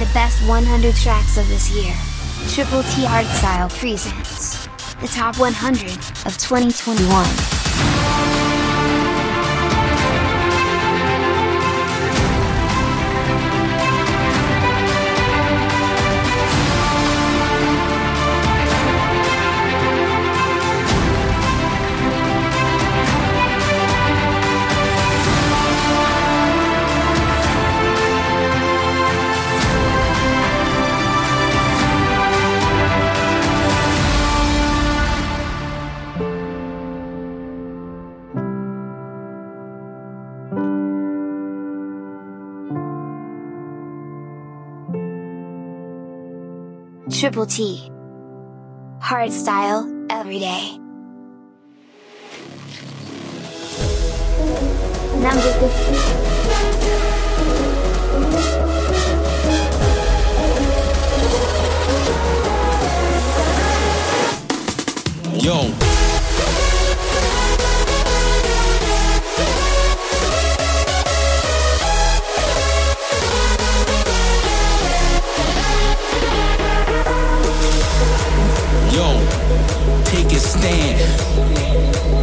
the best 100 tracks of this year. Triple T Hardstyle presents the top 100 of 2021. Triple T. Hardstyle, every day. Number 50. Yo. Yo, take a stand.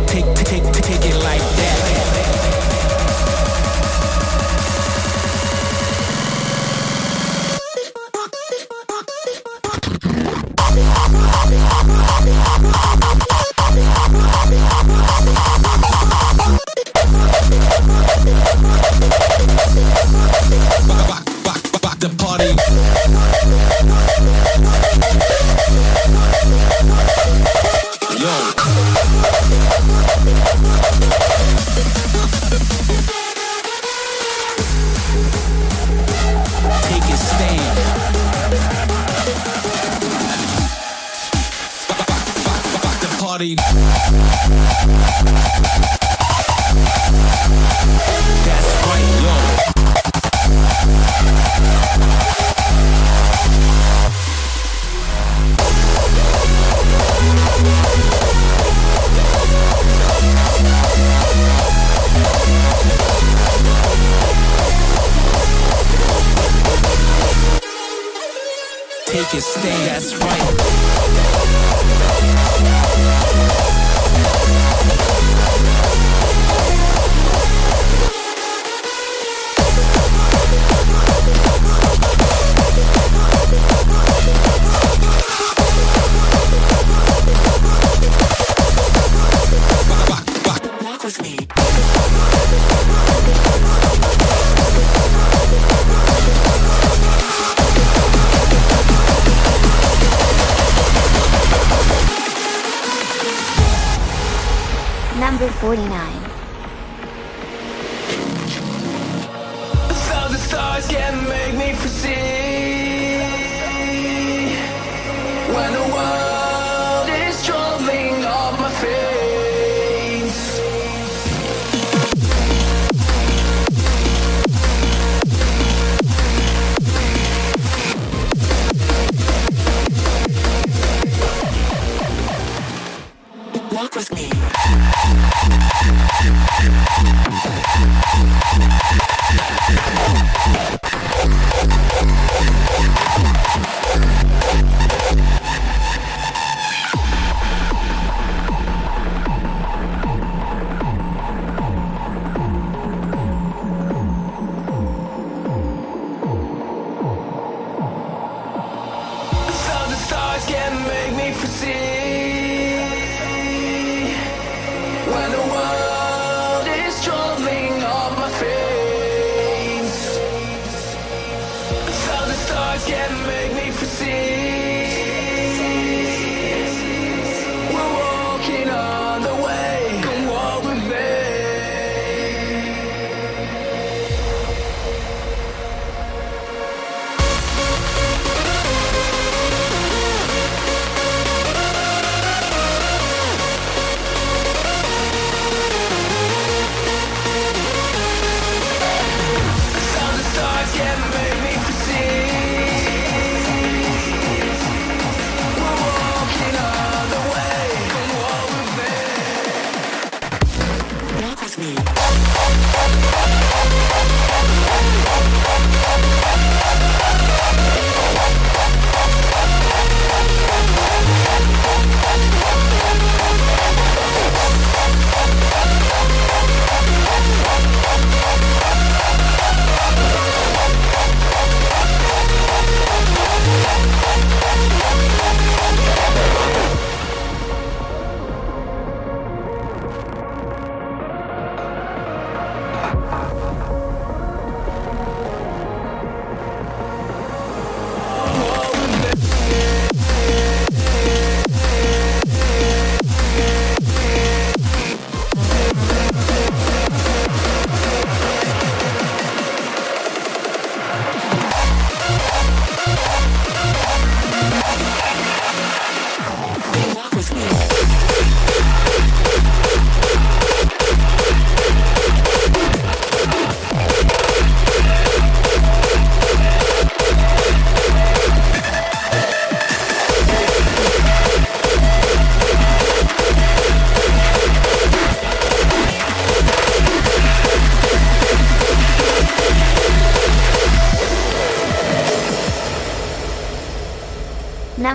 Take, take, take, take it like that. 49.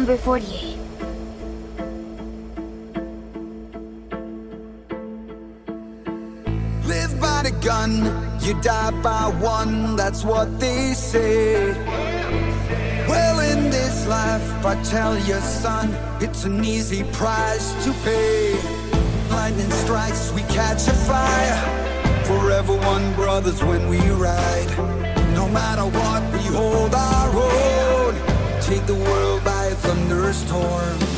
Number 48. Live by the gun, you die by one, that's what they say. Well, in this life, I tell you, son, it's an easy price to pay. Lightning strikes, we catch a fire. Forever one brothers when we ride. No matter what, we hold our own. Take the world by thunderstorm.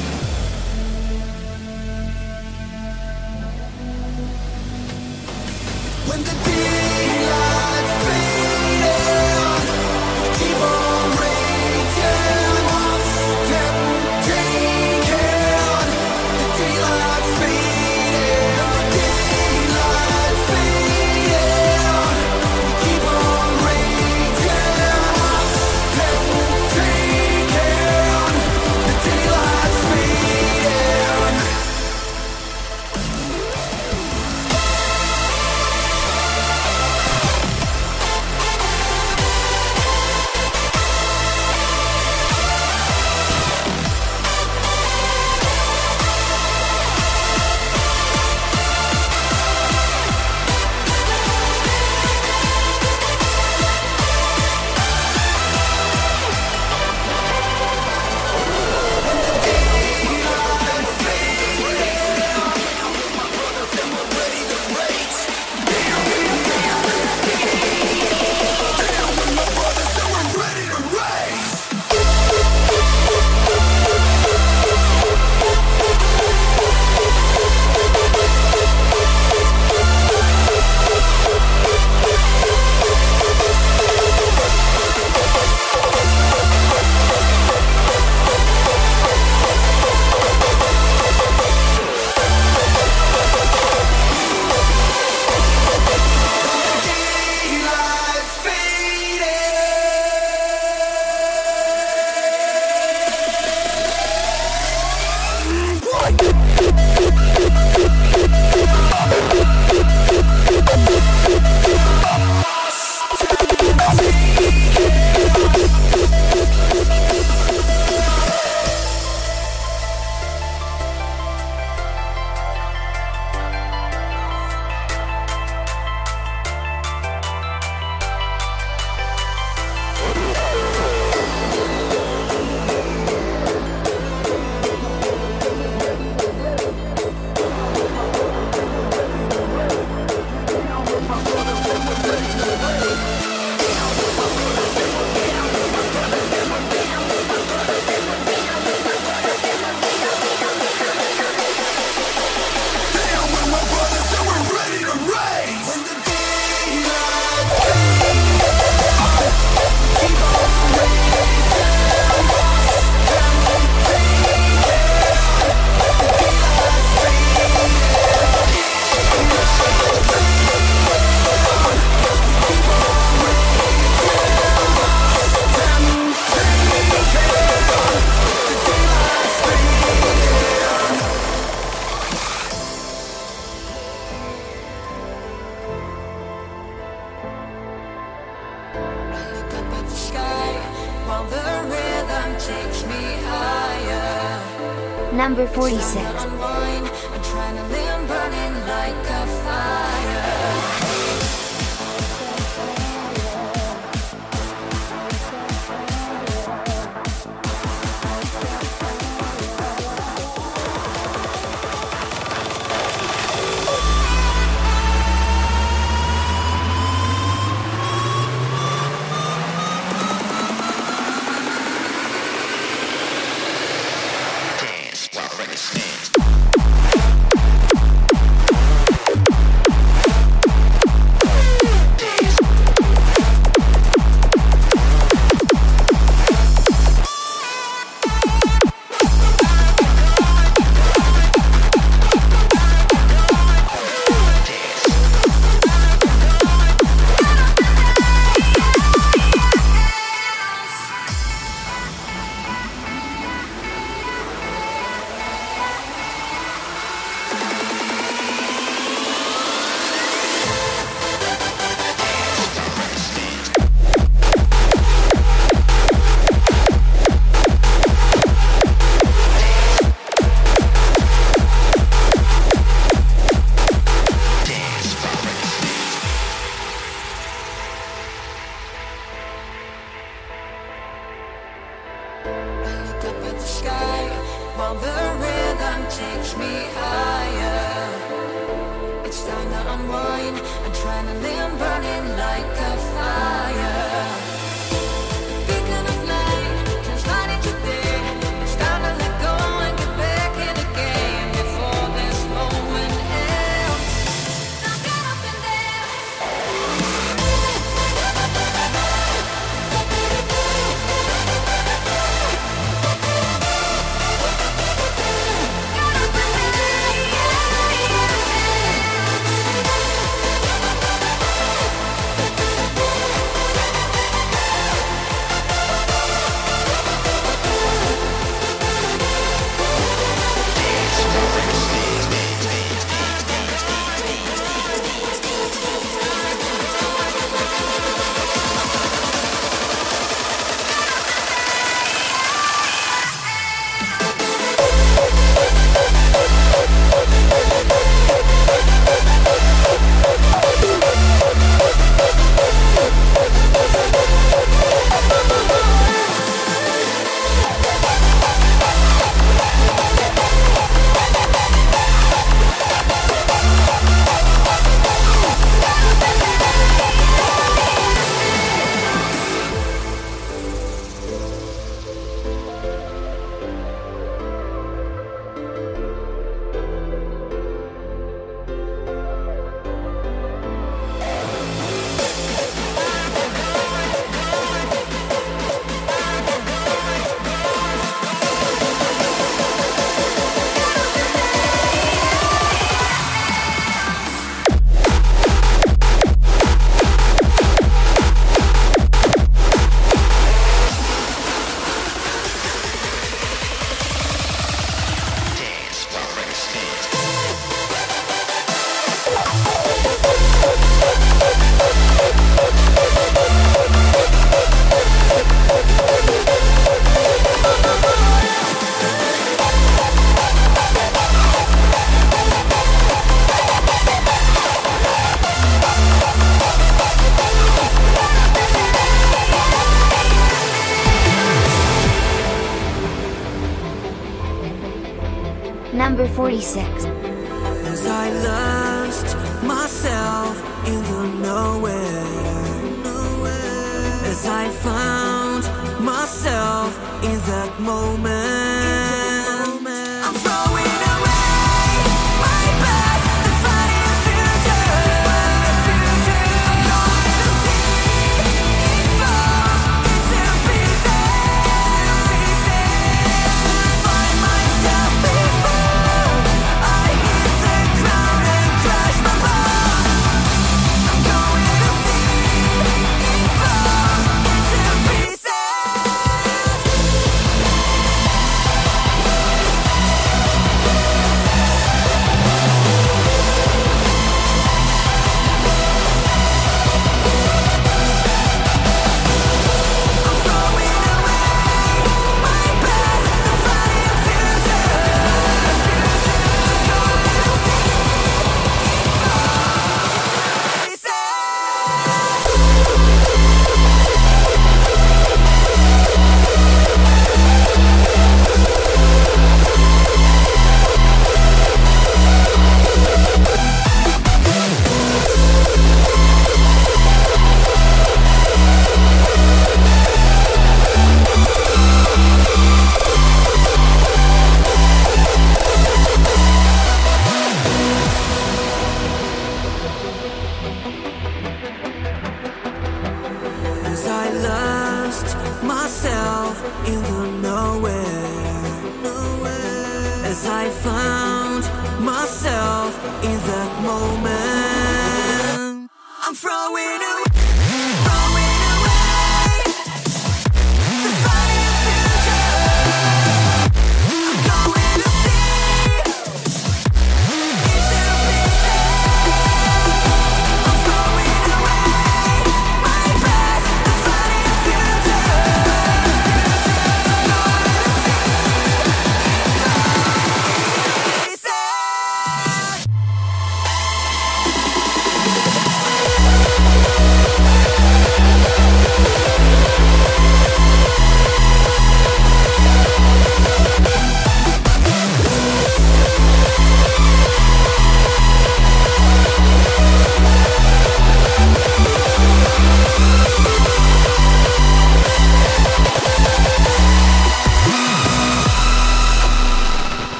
Higher. Number 46.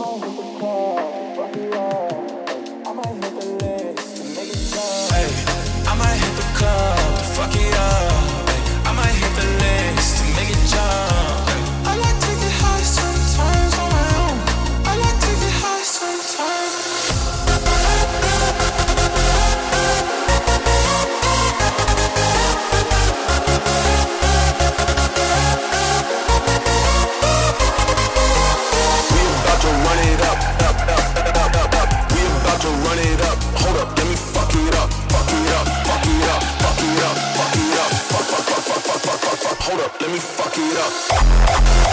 I might hit the club to fuck it up. Up.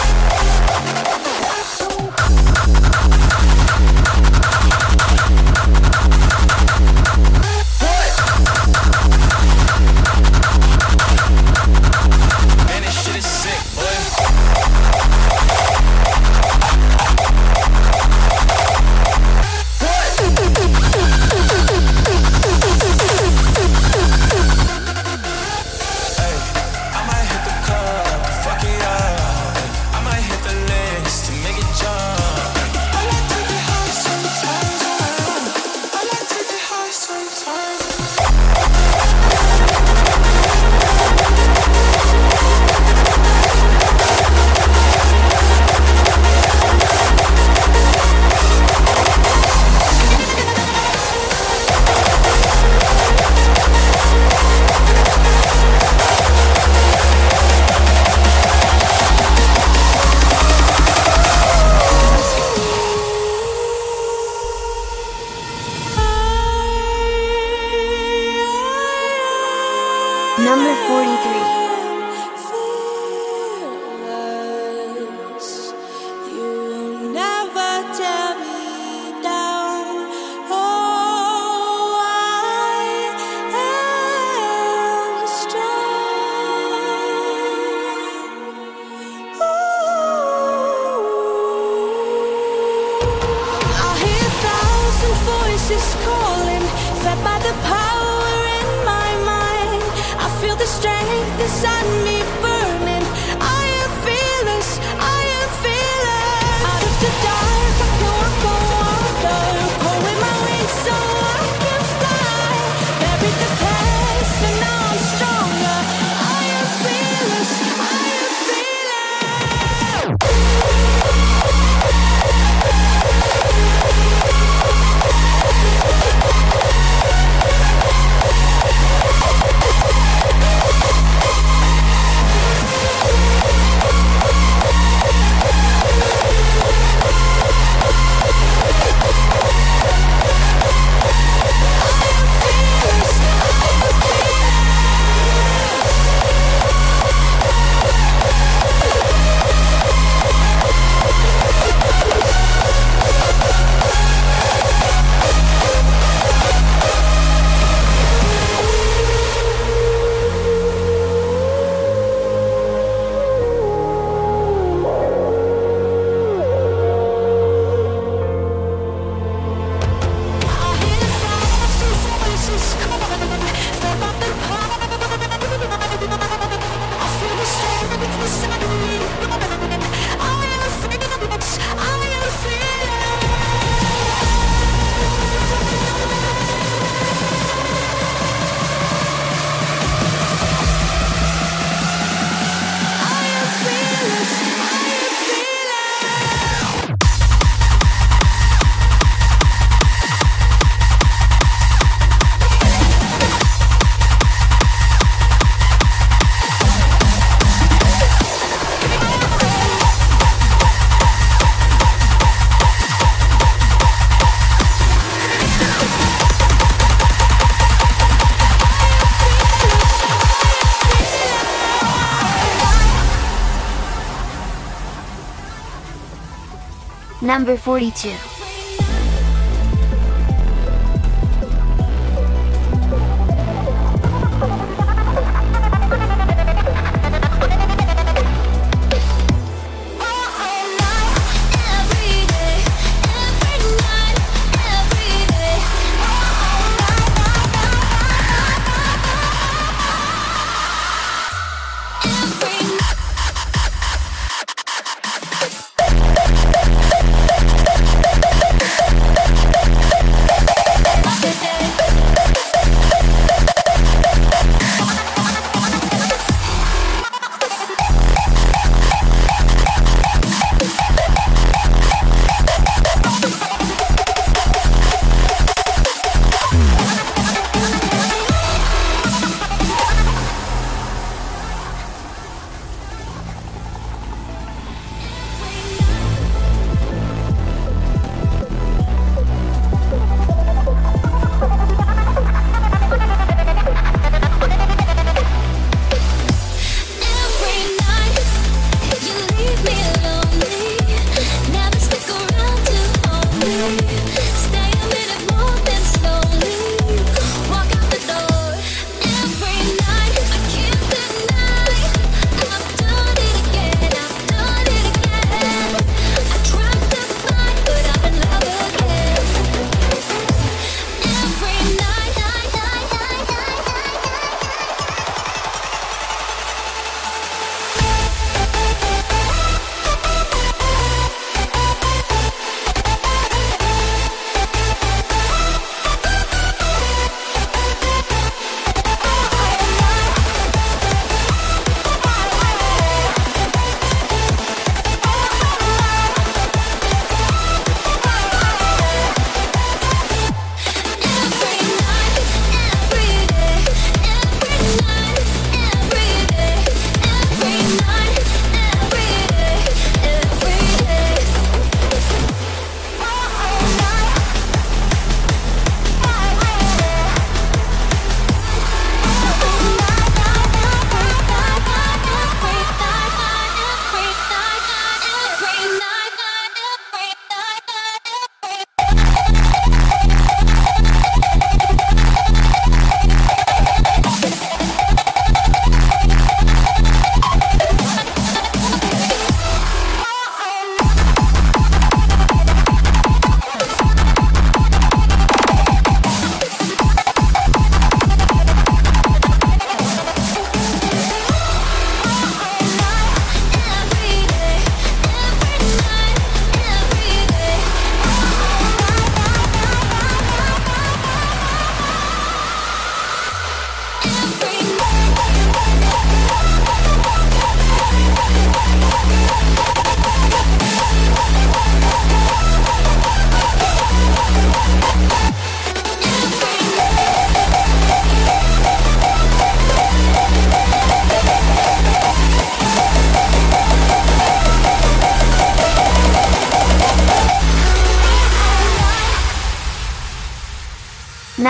Number 42.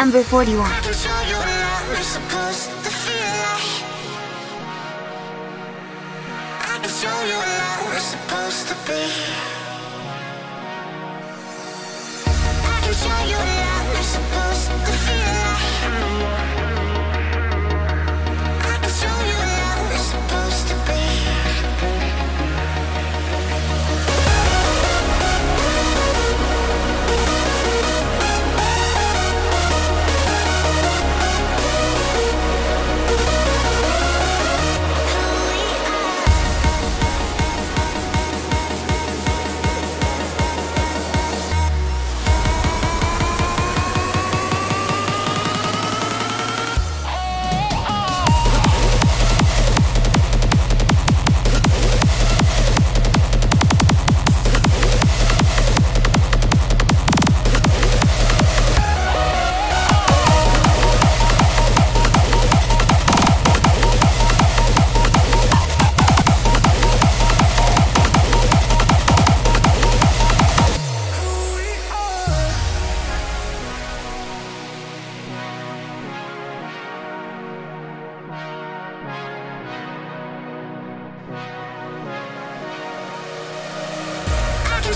Number 41.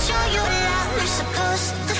Show you love you're supposed to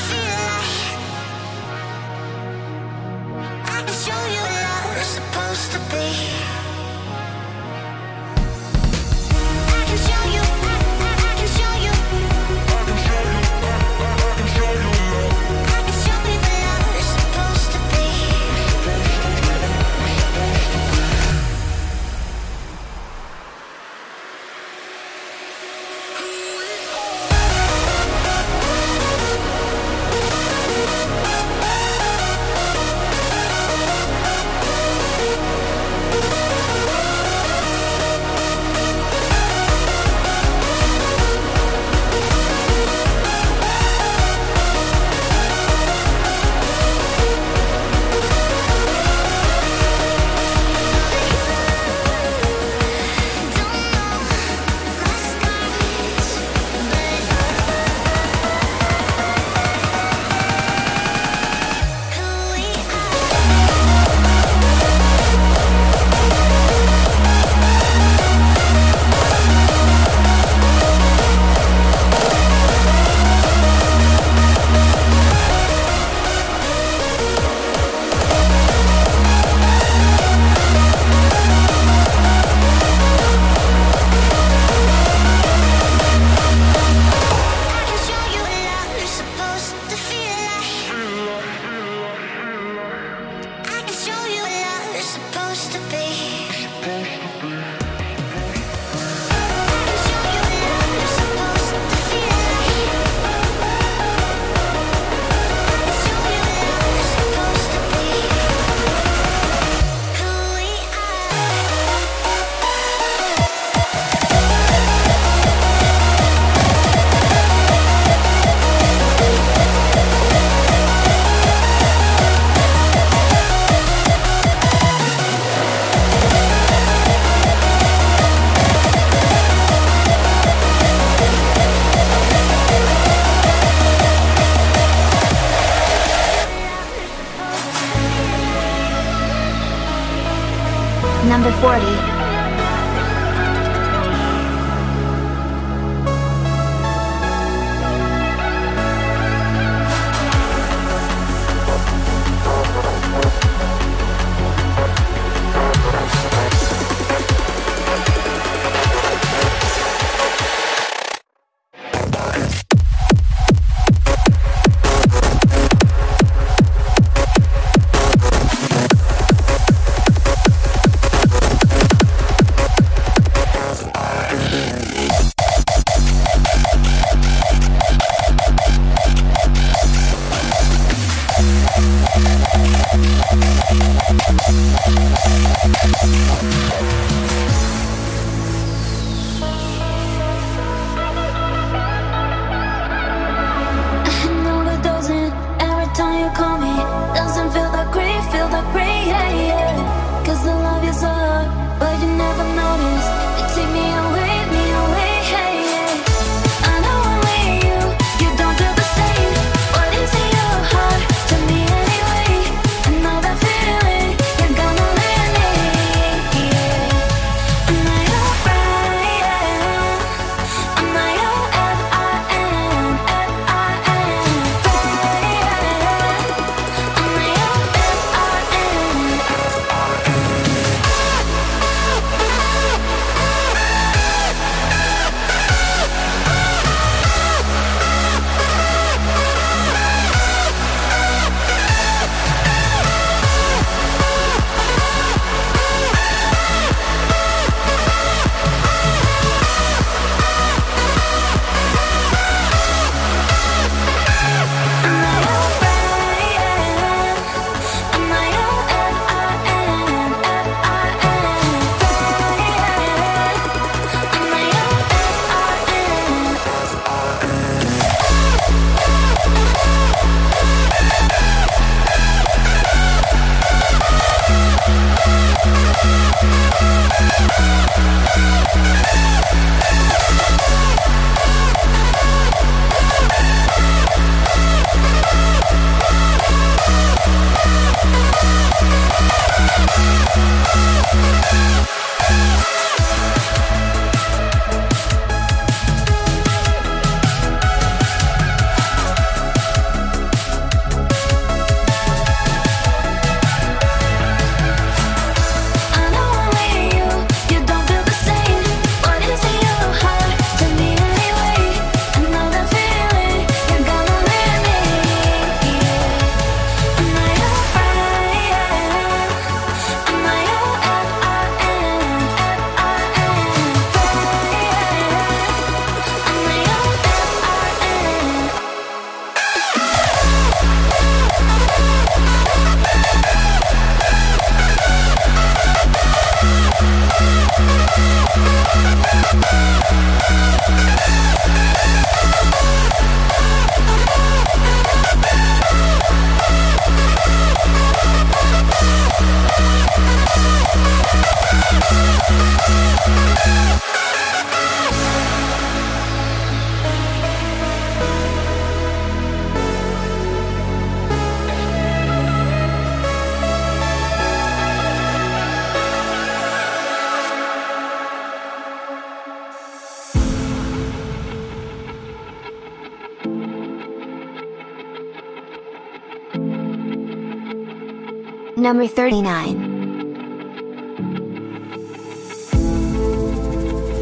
Number 39.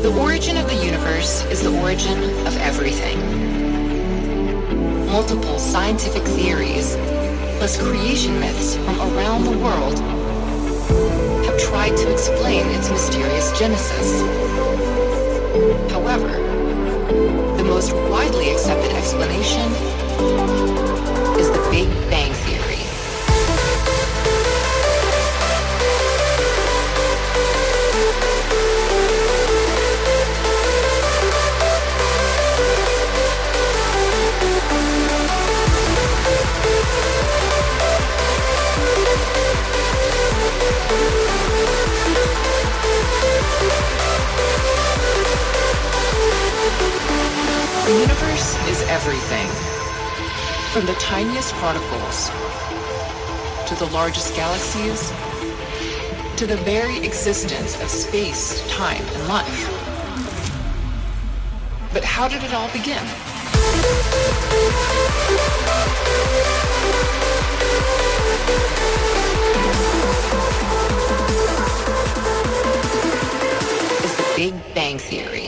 The origin of the universe is the origin of everything. Multiple scientific theories, plus creation myths from around the world, have tried to explain its mysterious genesis. However, the most widely accepted explanation is the Big Bang Theory. The universe is everything. From the tiniest particles to the largest galaxies to the very existence of space, time, and life. But how did it all begin? Is the Big Bang Theory.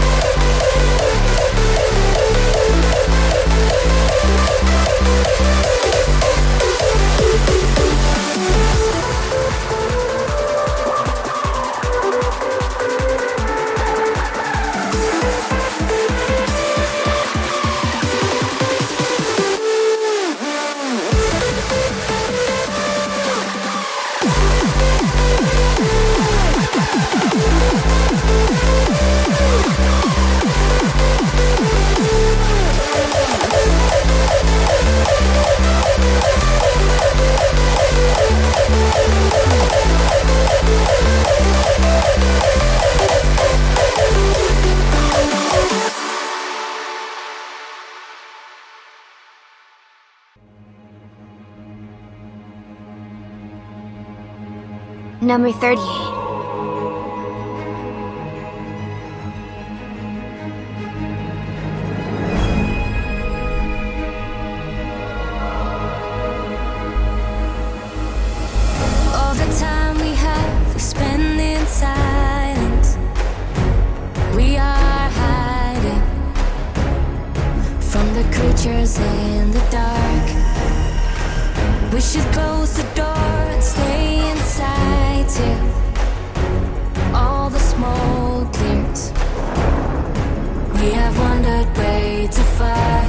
Number 38. All the time we have, we spend in silence. We are hiding from the creatures in the dark. We should close the door and stay inside till all the smoke clears. We have wandered way too far.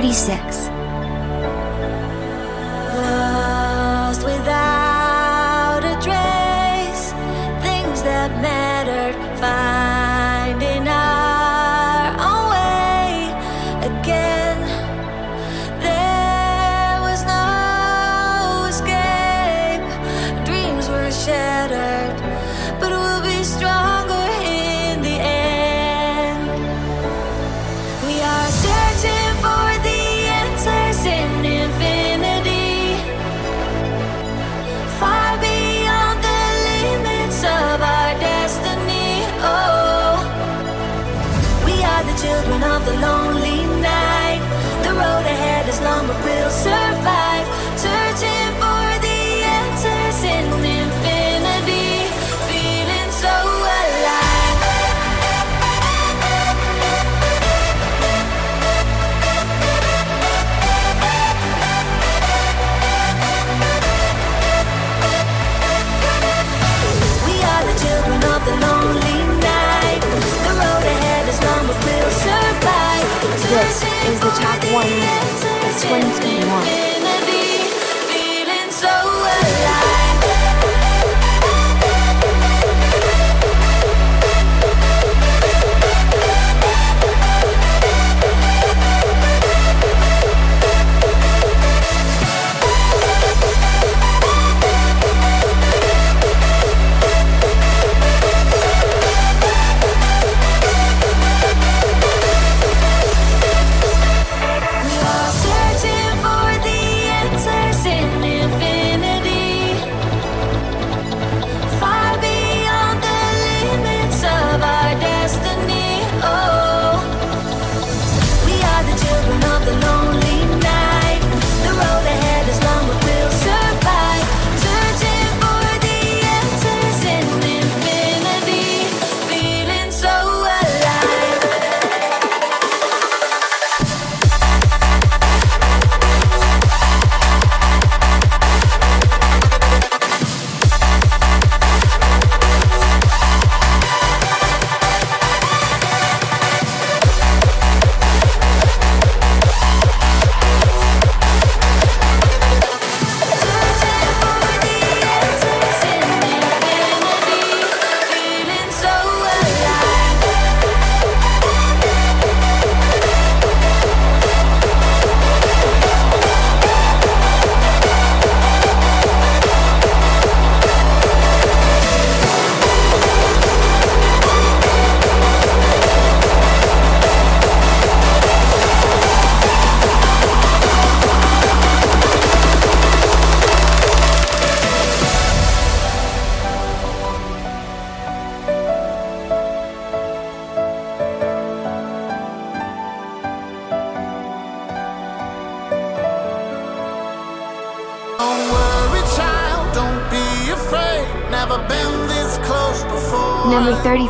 36.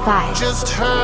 Number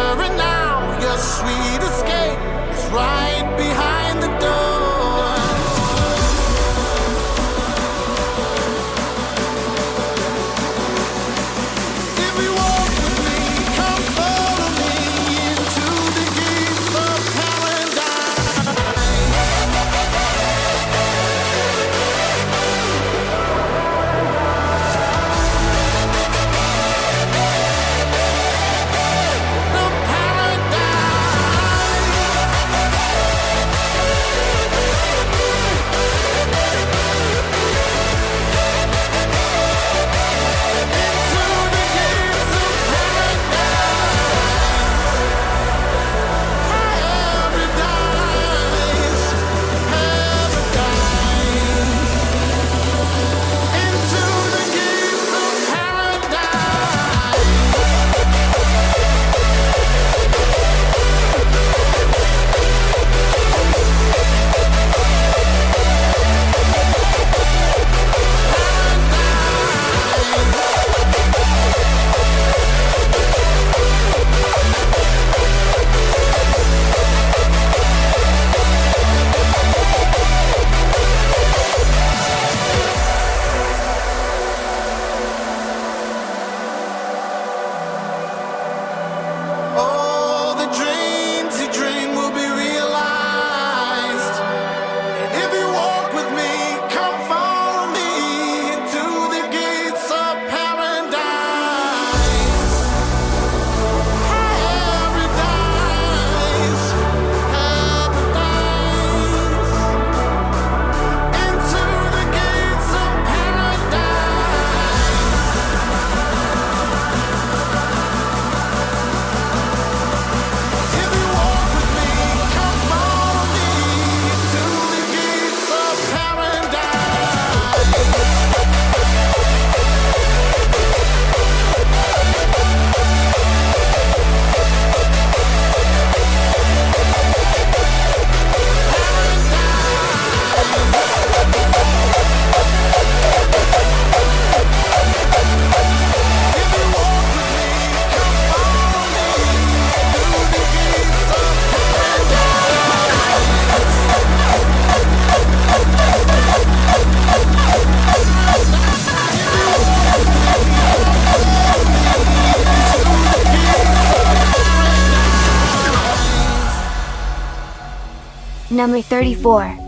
only 34.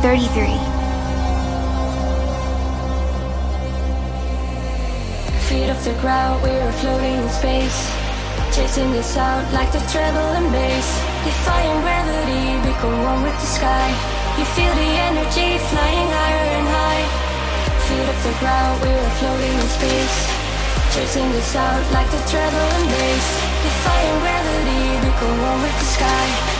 33. Feet off the ground, we are floating in space. Chasing the sound like the treble and bass. Defying gravity, become one with the sky. You feel the energy flying higher and high. Feet off the ground, we are floating in space. Chasing the sound like the treble and bass Defying gravity, become one with the sky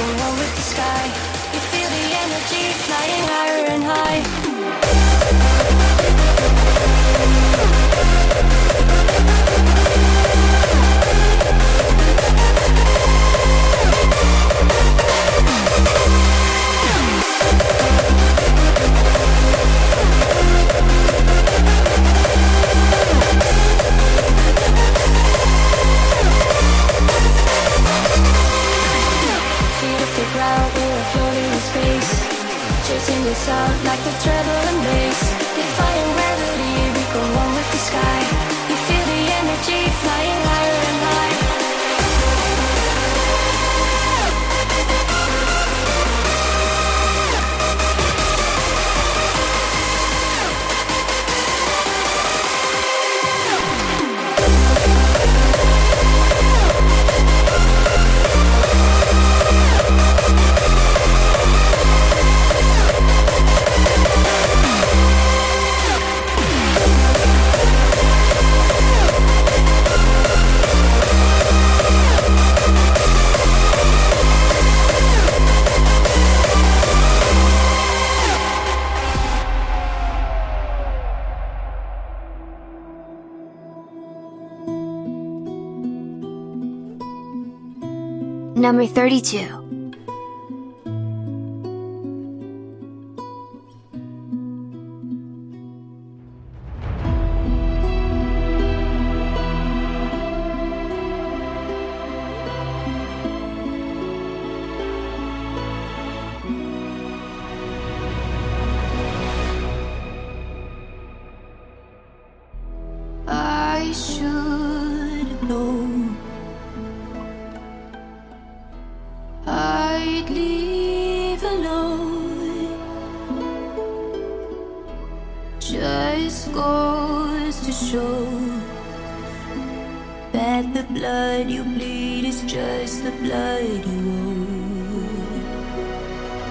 Going on with the sky. You feel the energy flying higher and high. like the treble and bass. Number 32.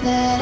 That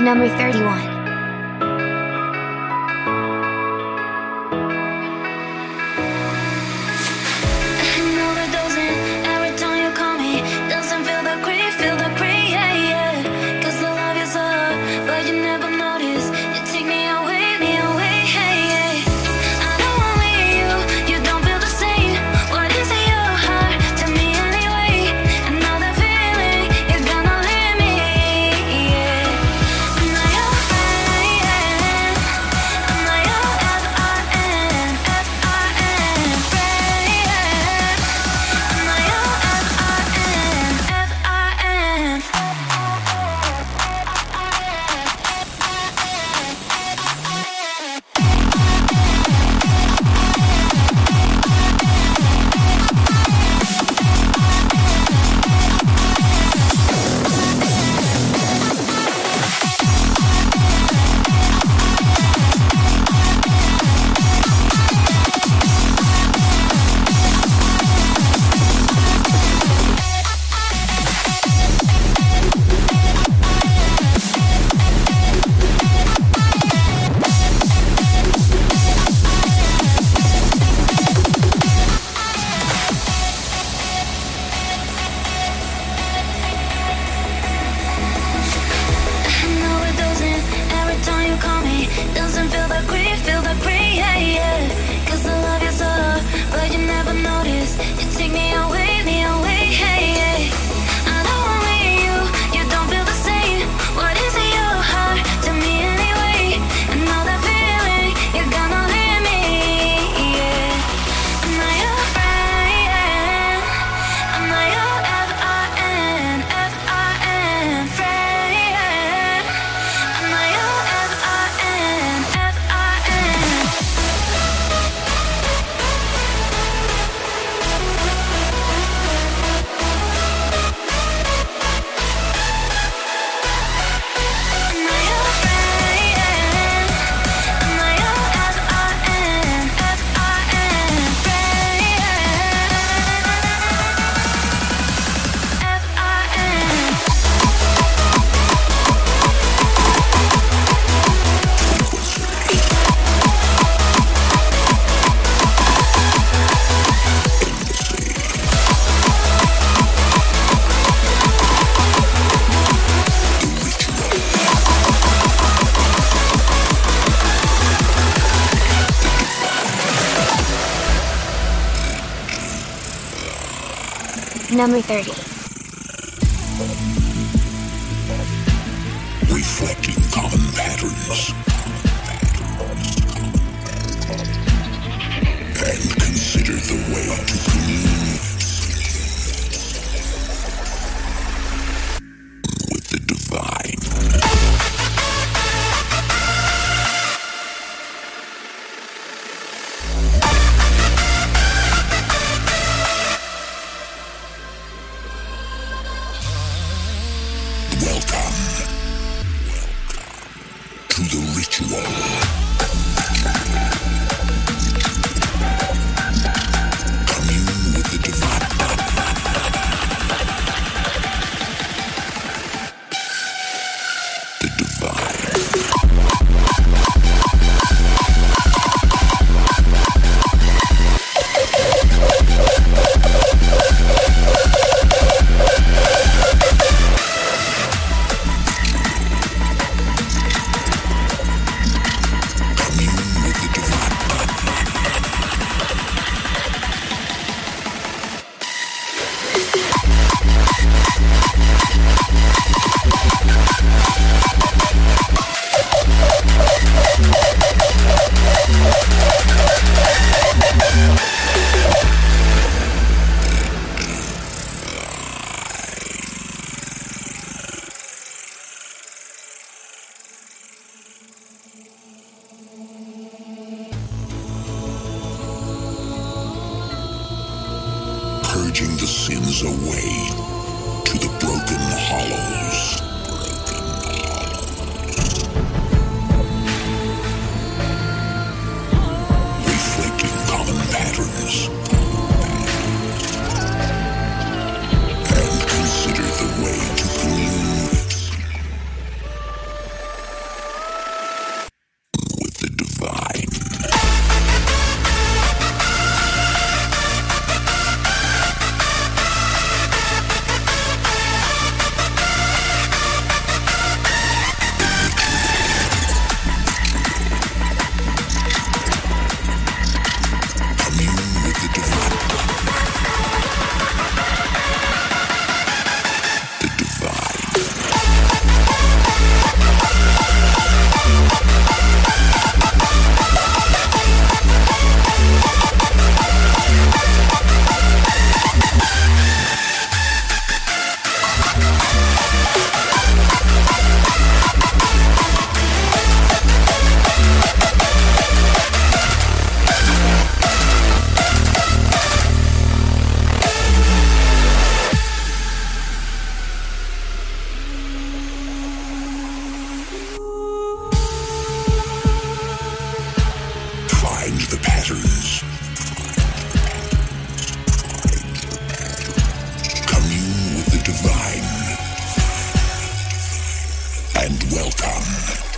Number 31. Number 30. And welcome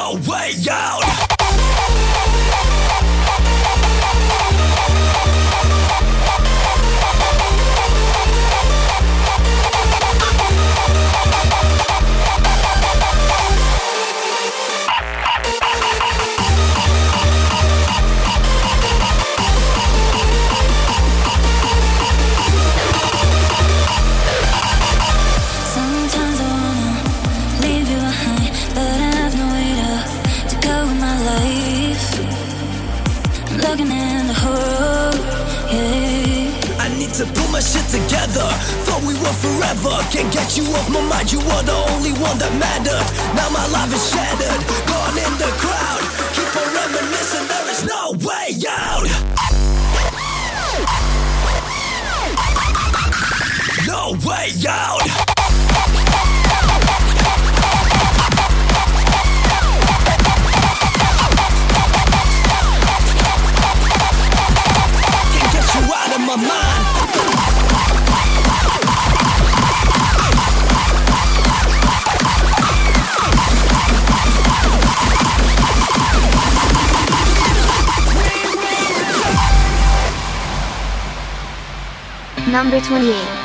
no way out. together. Thought we were forever. Can't get you off my mind. You were the only one that mattered. Now my life is shattered. Gone in the crowd. Keep on reminiscing. There is no way out. No way out. my mind Number 28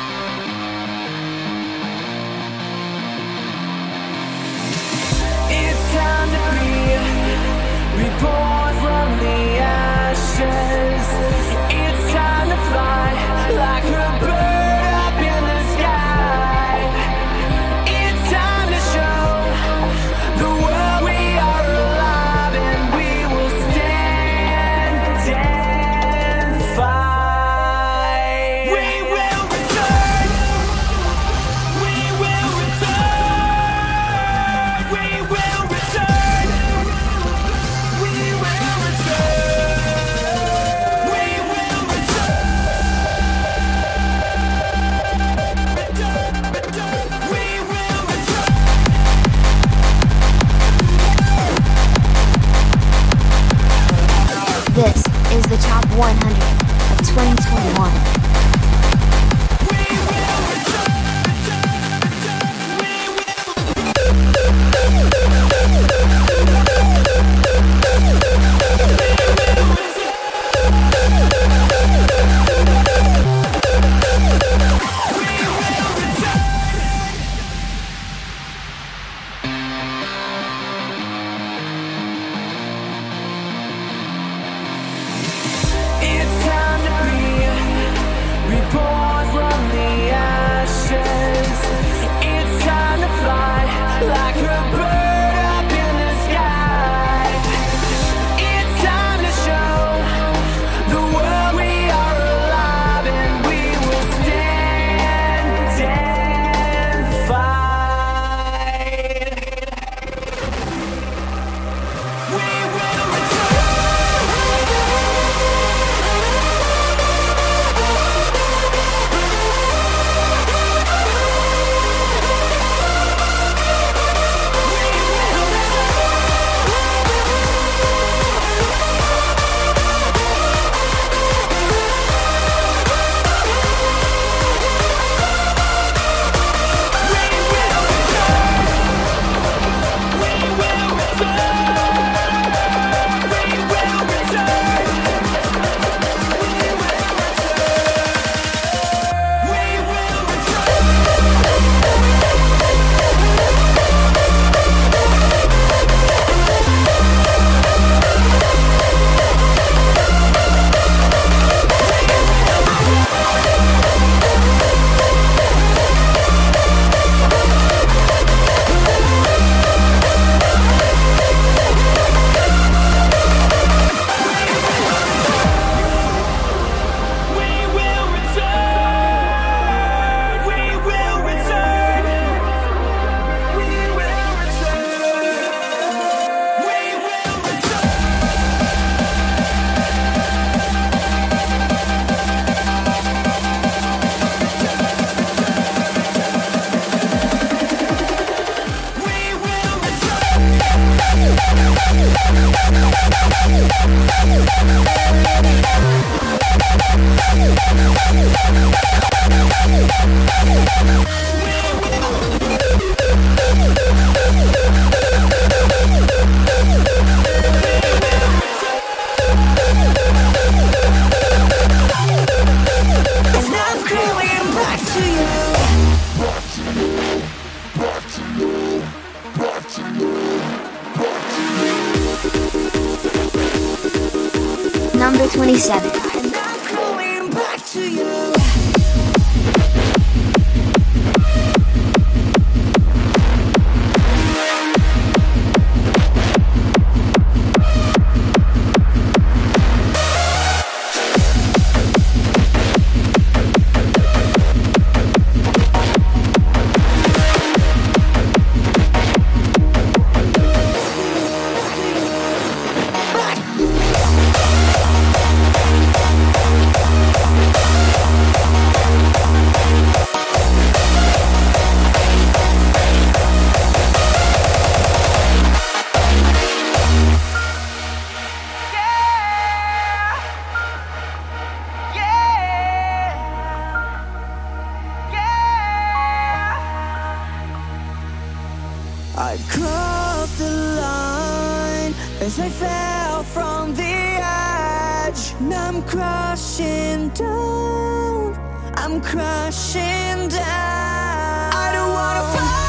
as I fell from the edge. And I'm crashing down, I'm crashing down. I don't wanna fall.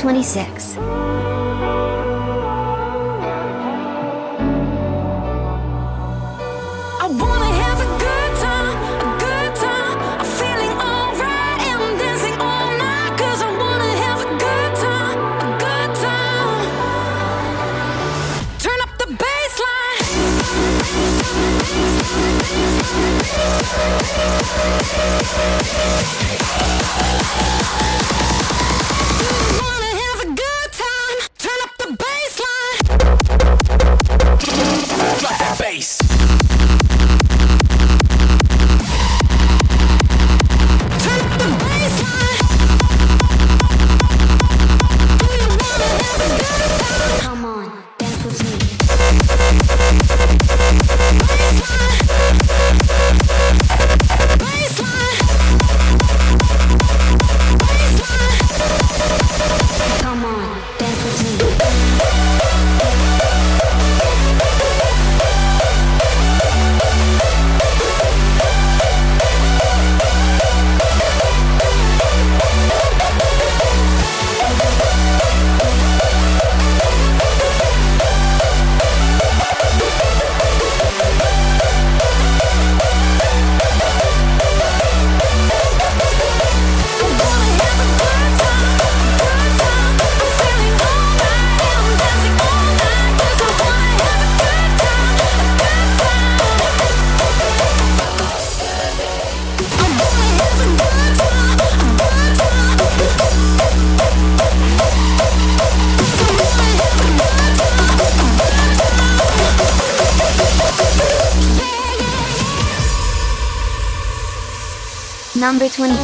26. Number 25.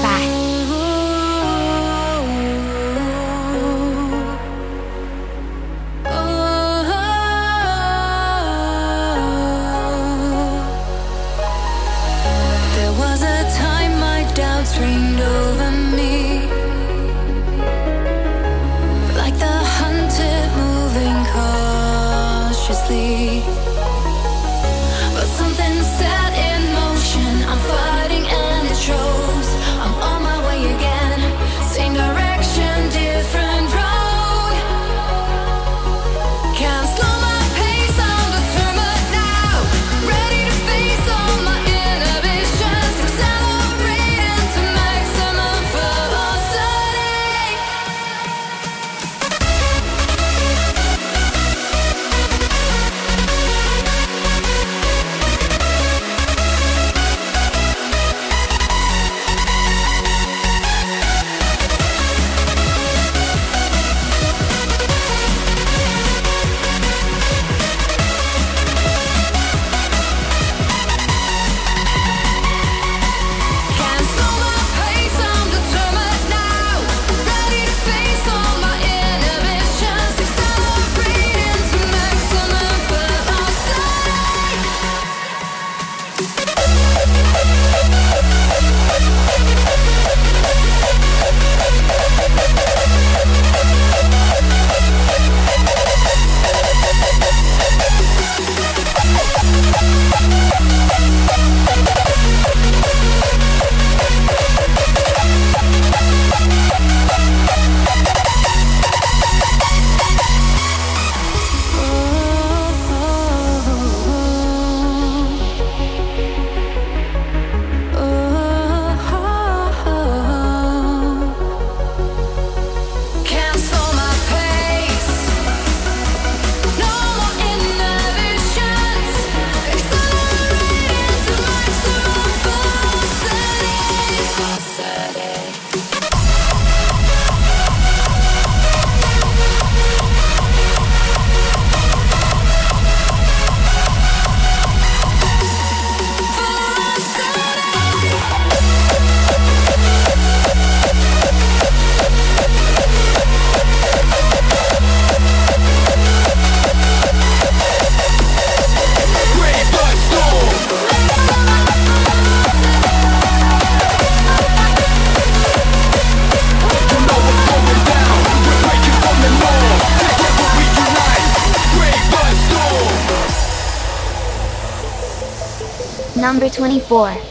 24.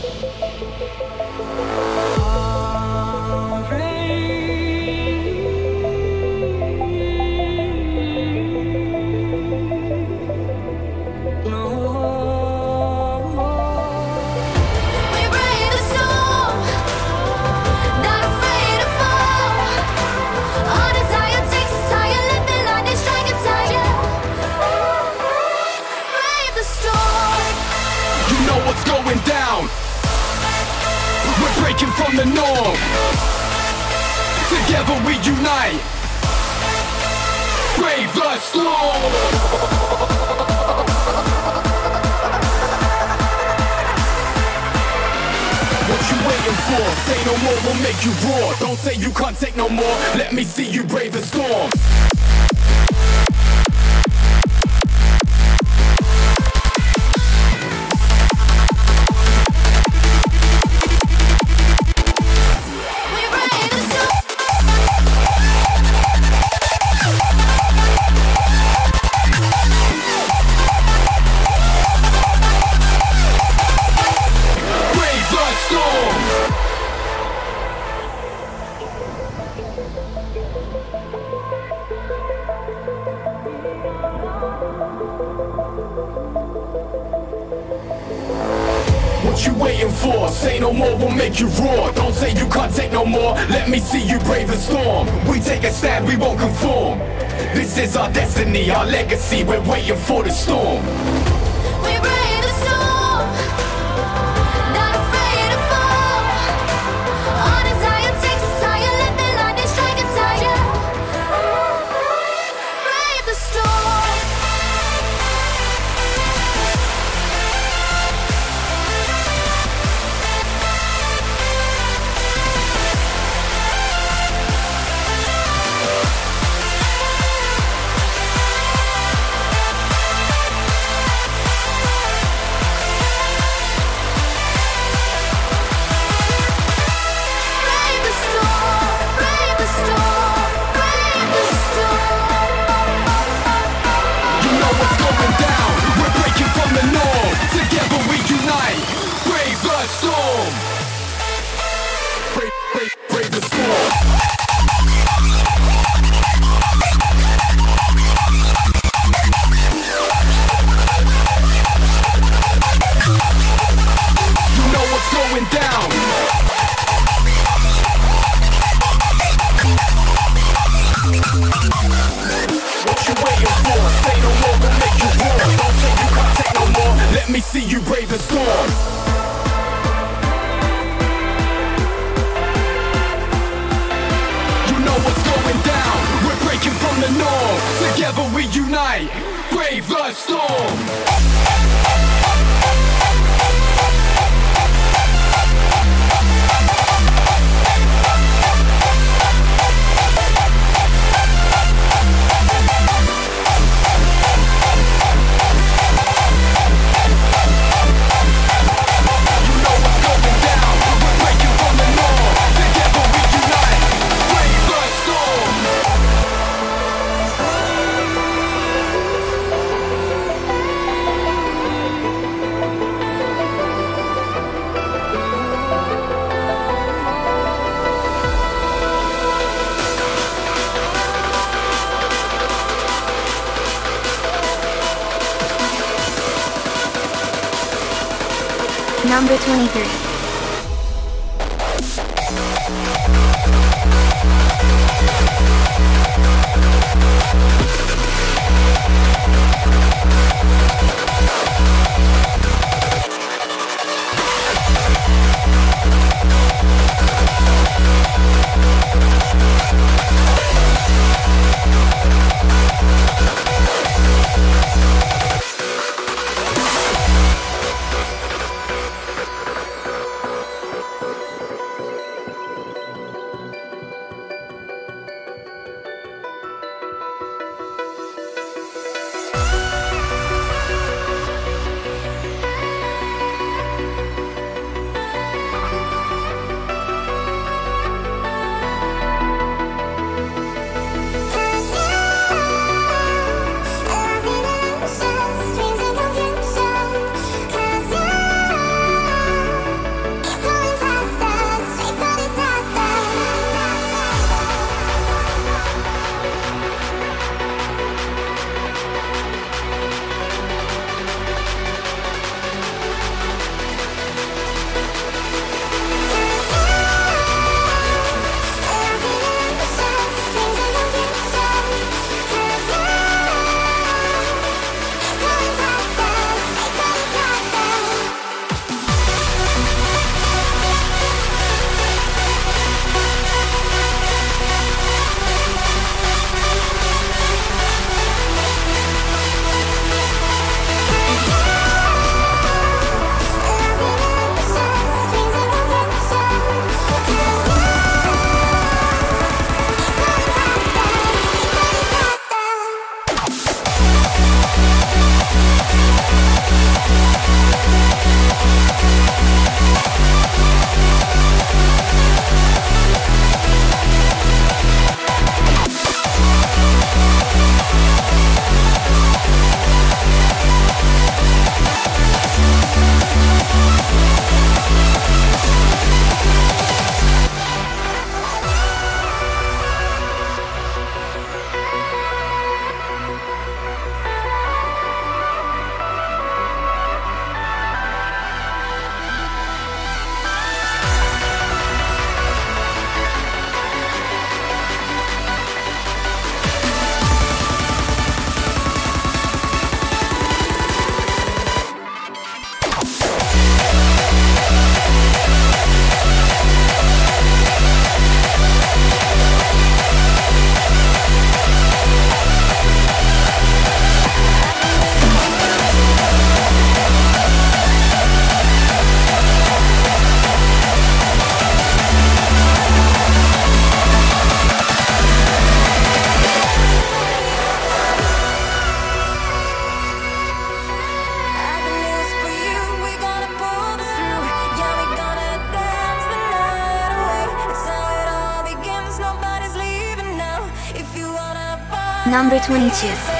Number 22.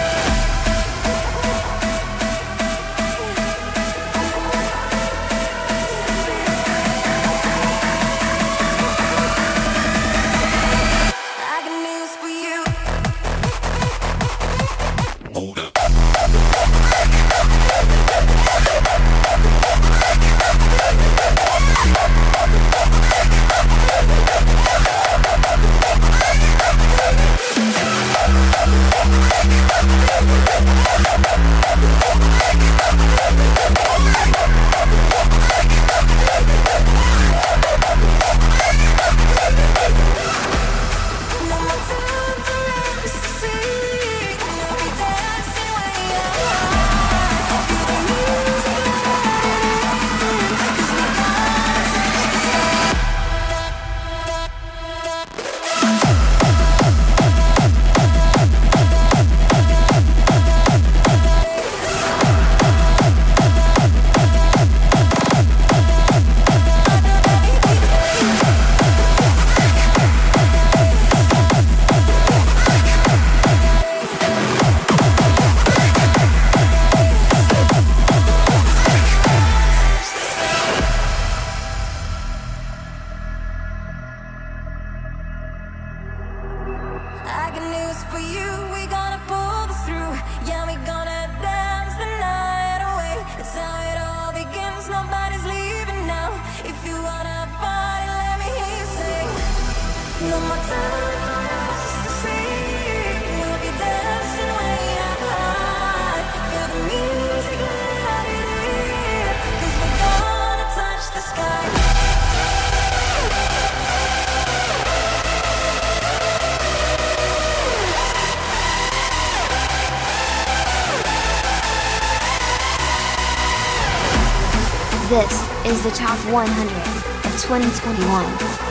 100 of 2021.